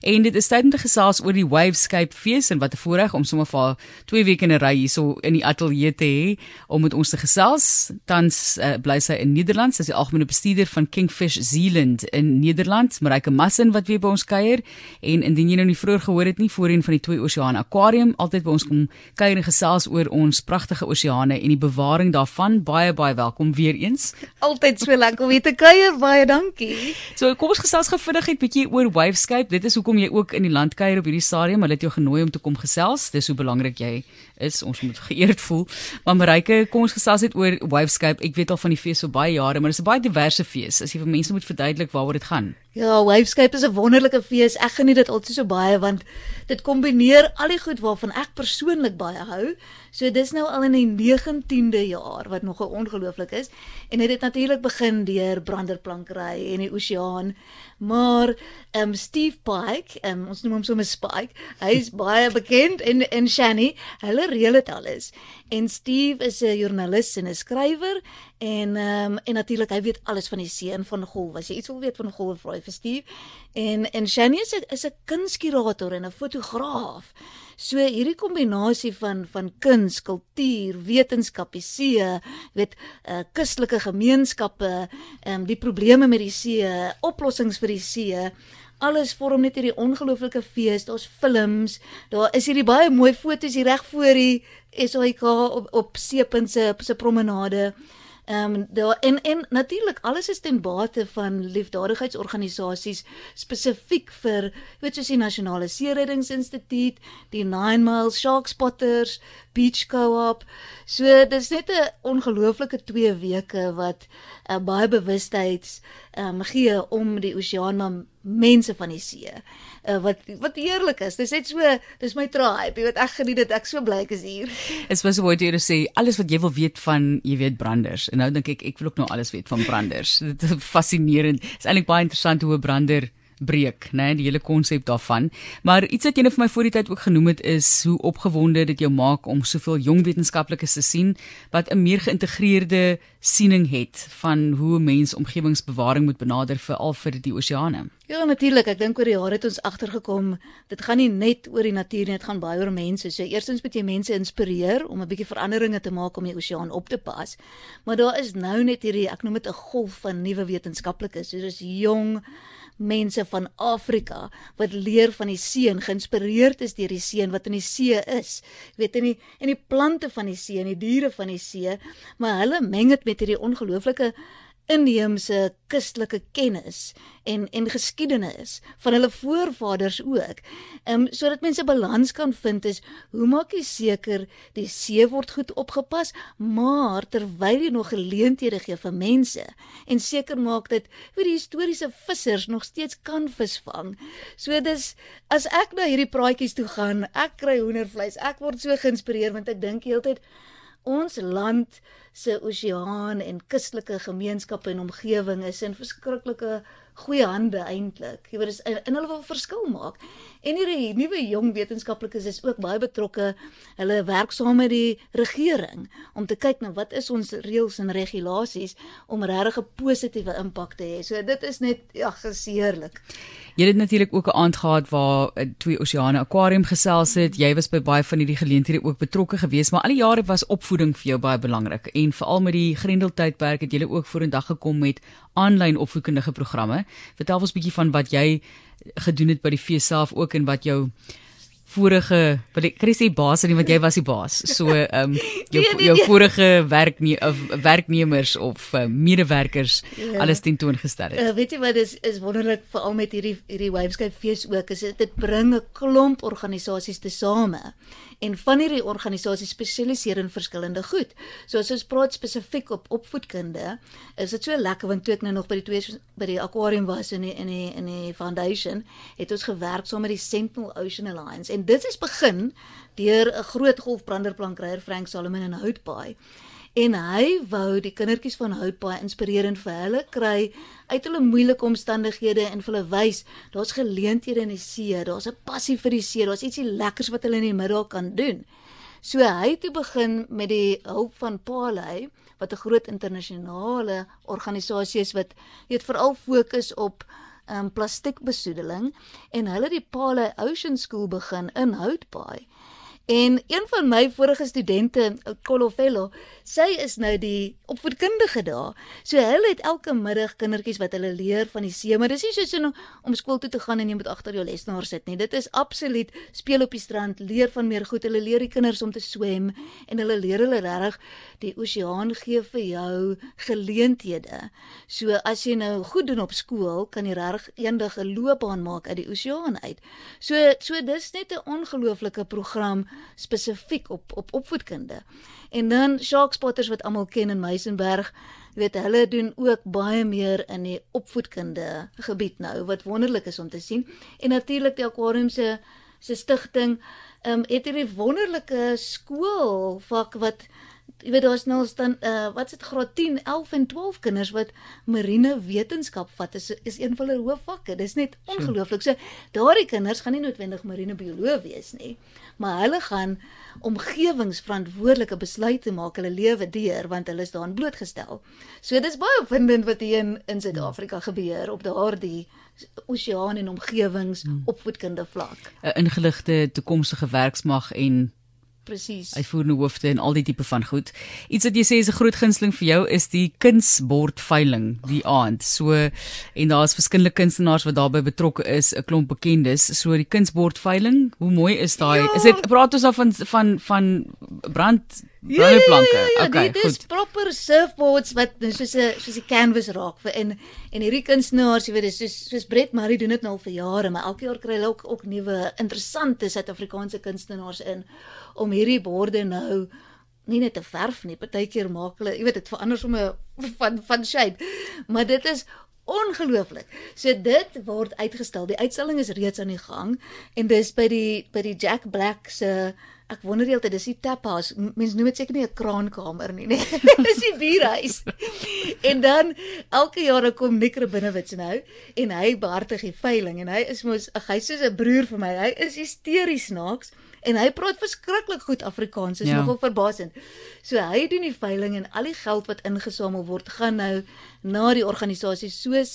En dit is tyd om te gesels oor die Wavescape fees en wat 'n voorreg om sommer vir 2 weke in 'n ry hierso in die ateljee te hê om met ons te gesels. Tans uh, bly sy in Nederland, sy is die algemene bestuurder van Kingfish Zealand in Nederland, Marike Massin wat weer by ons kuier. En indien jy nou nie vroeër gehoor het nie, voorheen van die Twee Oseaan Aquarium, altyd by ons kom kuier en gesels oor ons pragtige oseane en die bewaring daarvan. Baie baie welkom weer eens. Altyd so lekker om hier te kuier. Baie dankie. So kom ons gesels gou vinnig 'n bietjie oor Wavescape. Dit is hoekom jy ook in die land kuier op hierdie stadium. Hulle het jou genooi om te kom gesels. Dis hoe belangrik jy is. Ons moet geëerd voel. Maar Marike, kom ons gesels net oor Wavescape. Ek weet al van die fees vir baie jare, maar dit is 'n baie diverse fees. As jy vir mense moet verduidelik waaroor dit gaan. Ja, Wavescape is 'n wonderlike fees. Ek geniet dit altyd so baie want dit kombineer al die goed waarvan ek persoonlik baie hou. So dis nou al in die 19de jaar wat nog ongelooflik is en dit het natuurlik begin deur branderplankry en die oseaan. Maar ehm um, Steve Pike, um, ons noem hom sommer Spike. Hy is baie bekend en en Shani, hulle reël dit alles. En Steve is 'n joernalis en 'n skrywer en ehm um, en natuurlik hy weet alles van die see en van golf. As jy iets wil weet van golf, vra vir Steve. En en Shani is 'n is 'n kunstkurator en 'n fotograaf. So hierdie kombinasie van van kuns, kultuur, wetenskap, die see, weet uh kustelike gemeenskappe, ehm um, die probleme met die see, oplossings vir die see, alles vorm net hierdie ongelooflike fees. Daar's films, daar is hierdie baie mooi foto's hier reg voor die SAIK op op Seepunt se se promenade. Ehm um, daar en en natuurlik alles is ten bate van liefdadigheidsorganisasies spesifiek vir weet soos die Nasionale Seereddingsinstituut, die Nine Mile Shark Spotters, Beach Co-op. So dis net 'n ongelooflike 2 weke wat uh, baie bewustheid ehm um, gee om die oseaan maar mense van die see. Uh, wat wat heerlik is. Dis net so, dis my tribe. Jy weet ek geniet dit. Ek so bly ek is hier. Dit was hoe jy sê alles wat jy wil weet van, jy weet branders. En nou dink ek ek wil ook nou alles weet van branders. Dit is fascinerend. Dit is eintlik baie interessant hoe 'n brander breek, né, die hele konsep daarvan. Maar iets wat jy net vir my voor die tyd ook genoem het is hoe opgewonde dit jou maak om soveel jong wetenskaplikes te sien wat 'n meer geïntegreerde siening het van hoe 'n mens omgewingsbewaring moet benader vir al vir die oseane. Ja, natuurlik. Ek dink oor die jare het ons agtergekom, dit gaan nie net oor die natuur nie, dit gaan baie oor mense. So eerstens moet jy mense inspireer om 'n bietjie veranderinge te maak om die oseaan op te pas. Maar daar is nou net hierdie, ek noem dit 'n golf van nuwe wetenskaplikes. So dis jong mense van Afrika wat leer van die see en geïnspireerd is deur die see en wat in die see is. Jy weet in die en die plante van die see en die diere van die see, maar hulle meng dit met hierdie ongelooflike inheemse kustelike kennis en en geskiedenis van hulle voorvaders ook. Ehm um, sodat mense balans kan vind is hoe maak jy seker die see word goed opgepas, maar terwyl jy nog geleenthede gee vir mense en seker maak dat vir die historiese vissers nog steeds kan visvang. So dis as ek na hierdie praatjies toe gaan, ek kry hoendervleis. Ek word so geïnspireer want ek dink heeltyd ons land se oseaan en kustelike gemeenskappe en omgewing is in verskriklike goeie hande eintlik. Jy weet, in, in hulle wil verskil maak. En hierdie nuwe jong wetenskaplikes is ook baie betrokke. Hulle werk saam met die regering om te kyk na wat is ons reëls en regulasies om regtig 'n positiewe impak te hê. So dit is net ja, geseerlik. Jy het natuurlik ook 'n aand gehad waar uh, twee oseane aquarium gesels het. Jy was by baie van hierdie geleenthede ook betrokke geweest, maar al die jare was opvoeding vir jou baie belangrik. En veral met die Grendeltydperk het jy ook vorendag gekom met aanlyn opvoedkundige programme. Vertel ons 'n bietjie van wat jy gedoen het by die fees self ook en wat jou vorige wat ek kan sê baas nie want jy was die baas. So ehm um, jou nee, nee, jou vorige werkne of werknemers of uh, medewerkers ja. alles tentoongestel het. Uh, weet jy wat is is wonderlik veral met hierdie hierdie Wavescape fees ook is dit dit bring 'n klomp organisasies te same en van hierdie organisasies spesialiseer in verskillende goed. So as ons praat spesifiek op opvoedkunde, is dit so lekker want toe ek nou nog by die twee by die aquarium was in die, in die in die foundation, het ons gewerk saam met die Sentinel Ocean Alliance en dit is begin deur 'n groot golfbranderplankryer Frank Solomon in Houtbaai en hy wou die kindertjies van Houtbaai inspirerend vir hulle kry uit hulle moeilike omstandighede en vir hulle wys daar's geleenthede in die see, daar's 'n passie vir die see, daar's ietsie lekkers wat hulle in die middag kan doen. So hy het toe begin met die hulp van Paley wat 'n groot internasionale organisasie is wat weet veral fokus op um plastiekbesoedeling en hulle het die Pale Ocean School begin in Houtbaai. En een van my vorige studente, Kolofello, sy is nou die opvoedkundige daar. So hulle het elke middag kindertjies wat hulle leer van die see, maar dis nie so so om skool toe te gaan en jy moet agter jou lesenaar sit nie. Dit is absoluut speel op die strand, leer van meer goed. Hulle leer die kinders om te swem en hulle leer hulle regtig die oseaan gee vir jou geleenthede. So as jy nou goed doen op skool, kan jy regtig eendag 'n loopbaan maak uit die oseaan uit. So so dis net 'n ongelooflike program spesifiek op op opvoedkunde. En dan Shark Spotters wat almal ken in Meisenberg, weet hulle doen ook baie meer in die opvoedkunde gebied nou wat wonderlik is om te sien. En natuurlik die aquarium se se stigting ehm um, het hierdie wonderlike skool vak wat jy weet daar's nou staan uh wat is dit graad 10, 11 en 12 kinders wat marine wetenskap vat is is een van hulle hoofvakke. Dis net ongelooflik. So daardie kinders gaan nie noodwendig marine bioloog wees nie, maar hulle gaan omgewingsverantwoordelike besluite maak hulle lewe deur want hulle is daaraan blootgestel. So dis baie opwindend wat hier in in Suid-Afrika gebeur op daardie oseaan en omgewings hmm. opvoedkunde vlak. 'n Ingeligte toekomstige werksmag en Presies. Uitvoerende hoofde en al die tipe van goed. Iets wat jy sê is 'n groot gunsteling vir jou is die kunsbord veiling die aand. So en daar's verskillende kunstenaars wat daarbey betrokke is, 'n klomp bekendes. So die kunsbord veiling, hoe mooi is daai? Ja. Is dit praat ons dan van van van brand brandplanke? Ja, ja, ja, okay, dit is goed. proper surfboards wat soos 'n soos 'n canvas raak vir en en hierdie kunstenaars, jy weet, dis soos soos Brett Murray doen dit nou al vir jare, maar elke jaar kry hulle ook ook nuwe interessante Suid-Afrikaanse kunstenaars in om hierdie borde nou nie net te verf nie, partykeer maak hulle, jy weet dit verander sommer van van shape. Maar dit is ongelooflik. So dit word uitgestel. Die uitstalling is reeds aan die gang en dis by die by die Jack Black se ek wonder heeltyd dis die tap house. Mense noem dit seker nie 'n kraankamer nie, nee. dis die bierhuis. en dan elke jaar kom Nick Binnewitz nou en hy behartig die veiling en hy is mos ag hy's soos 'n broer vir my. Hy is hysteries snaaks en hy praat verskriklik goed Afrikaans. Dit is ja. nogal verbasend. So hy doen die veiling en al die geld wat ingesamel word gaan nou na die organisasies soos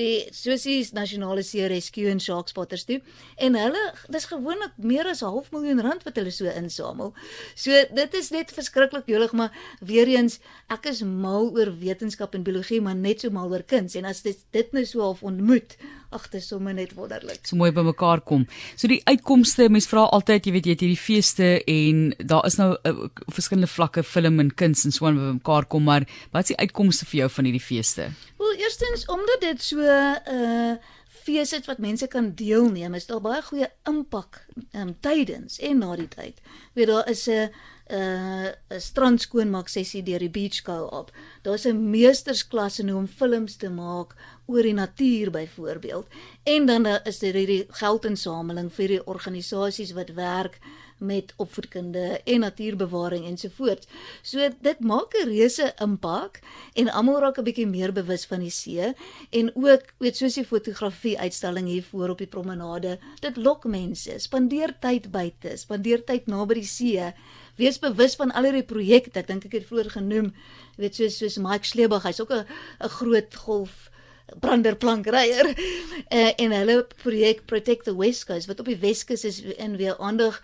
die soos die nasionale see rescue en shark spotters toe. En hulle dis gewoonlik meer as 'n half miljoen rand wat hulle so insamel. So dit is net verskriklik jolig, maar weer eens ek is mal oor wetenskap en biologie, maar net so mal oor kuns en as dit dit nou so half ontmoet, ag dit is sommer net wonderlik. So mooi by mekaar kom. So die uitkomste, mense vra altyd, jy weet jy het hierdie feeste en daar is nou uh, verskillende vlakke film en kuns en so aan by mekaar kom, maar wat is die uitkomste vir jou van hierdie feeste? Wel, eerstens omdat dit so 'n uh, eh, fees is wat mense kan deelneem, is daar baie goeie impak um, tydens en na die tyd. Weet daar is 'n 'n 'n strand skoonmaak sessie deur die Beach Co-op. Daar's 'n meestersklas in hoe om films te maak oor die natuur byvoorbeeld. En dan is daar hierdie geldinsameling vir die organisasies wat werk met opvoedkunde en natuurbewaring ensovoorts. So dit maak 'n reuse impak en almal raak 'n bietjie meer bewus van die see en ook weet soos die fotografie uitstalling hier voor op die promenade. Dit lok mense. Spandeer tyd buite, spandeer tyd naby die see. Wees bewus van al hierdie projekte. Ek dink ek het vroeër genoem, weet soos soos Mike Schlebach, hy's ook 'n 'n groot golf branderplankryer uh, en hulle projek Protect the West Coast wat op die Weskus is en weer aandag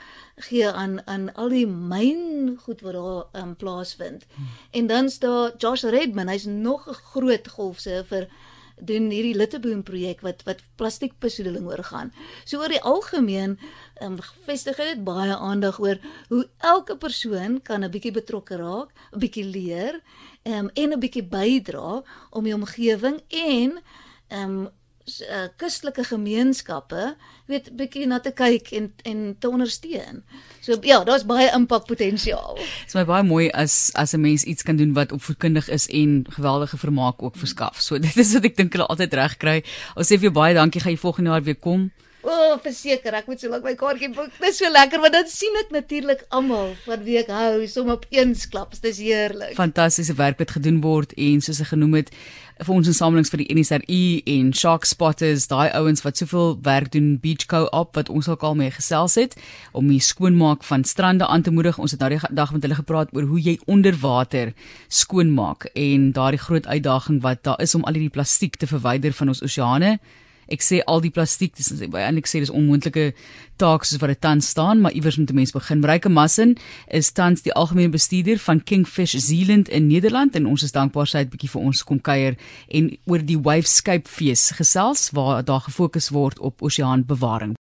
gee aan aan al die myn goed wat daar um, plaasvind. Hmm. En dan staan Josh Redman, hy's nog 'n groot golfsurfer doen hierdie Littleboom projek wat wat plastiekbesoedeling oorgaan. So oor die algemeen um, vestig dit baie aandag oor hoe elke persoon kan 'n bietjie betrokke raak, 'n bietjie leer um, en 'n bietjie bydra om die omgewing en um, uh, kustelike gemeenskappe weet bietjie na te kyk en en te ondersteun. So ja, daar's baie impakpotensiaal. Dit is my baie mooi as as 'n mens iets kan doen wat opvoedkundig is en geweldige vermaak ook verskaf. So dit is wat ek dink hulle altyd reg kry. Ons sê vir jou baie dankie, gaan jy volgende jaar weer kom. O, oh, verseker, ek moet so lank my kaartjie boek. Dit is so lekker want dan sien ek natuurlik almal wat wie ek hou, som op een klap. Dit is heerlik. Fantastiese werk wat gedoen word en soos ek genoem het, vir ons insamelings vir die NSRI en Shark Spotters, daai ouens wat soveel werk doen Beach Co-op wat ons ook al mee gesels het om die skoonmaak van strande aan te moedig. Ons het daardie dag met hulle gepraat oor hoe jy onder water skoonmaak en daardie groot uitdaging wat daar is om al hierdie plastiek te verwyder van ons oseane Ek sê al die plastiek, dis eintlik sê dis onmoontlike taak soos wat dit tans staan, maar iewers moet 'n mens begin. Ryke Massen is tans die algemene bestuurder van Kingfish Zealand in Nederland en ons is dankbaar sy het bietjie vir ons kom kuier en oor die Wavescape fees gesels waar daar gefokus word op oseaanbewaring.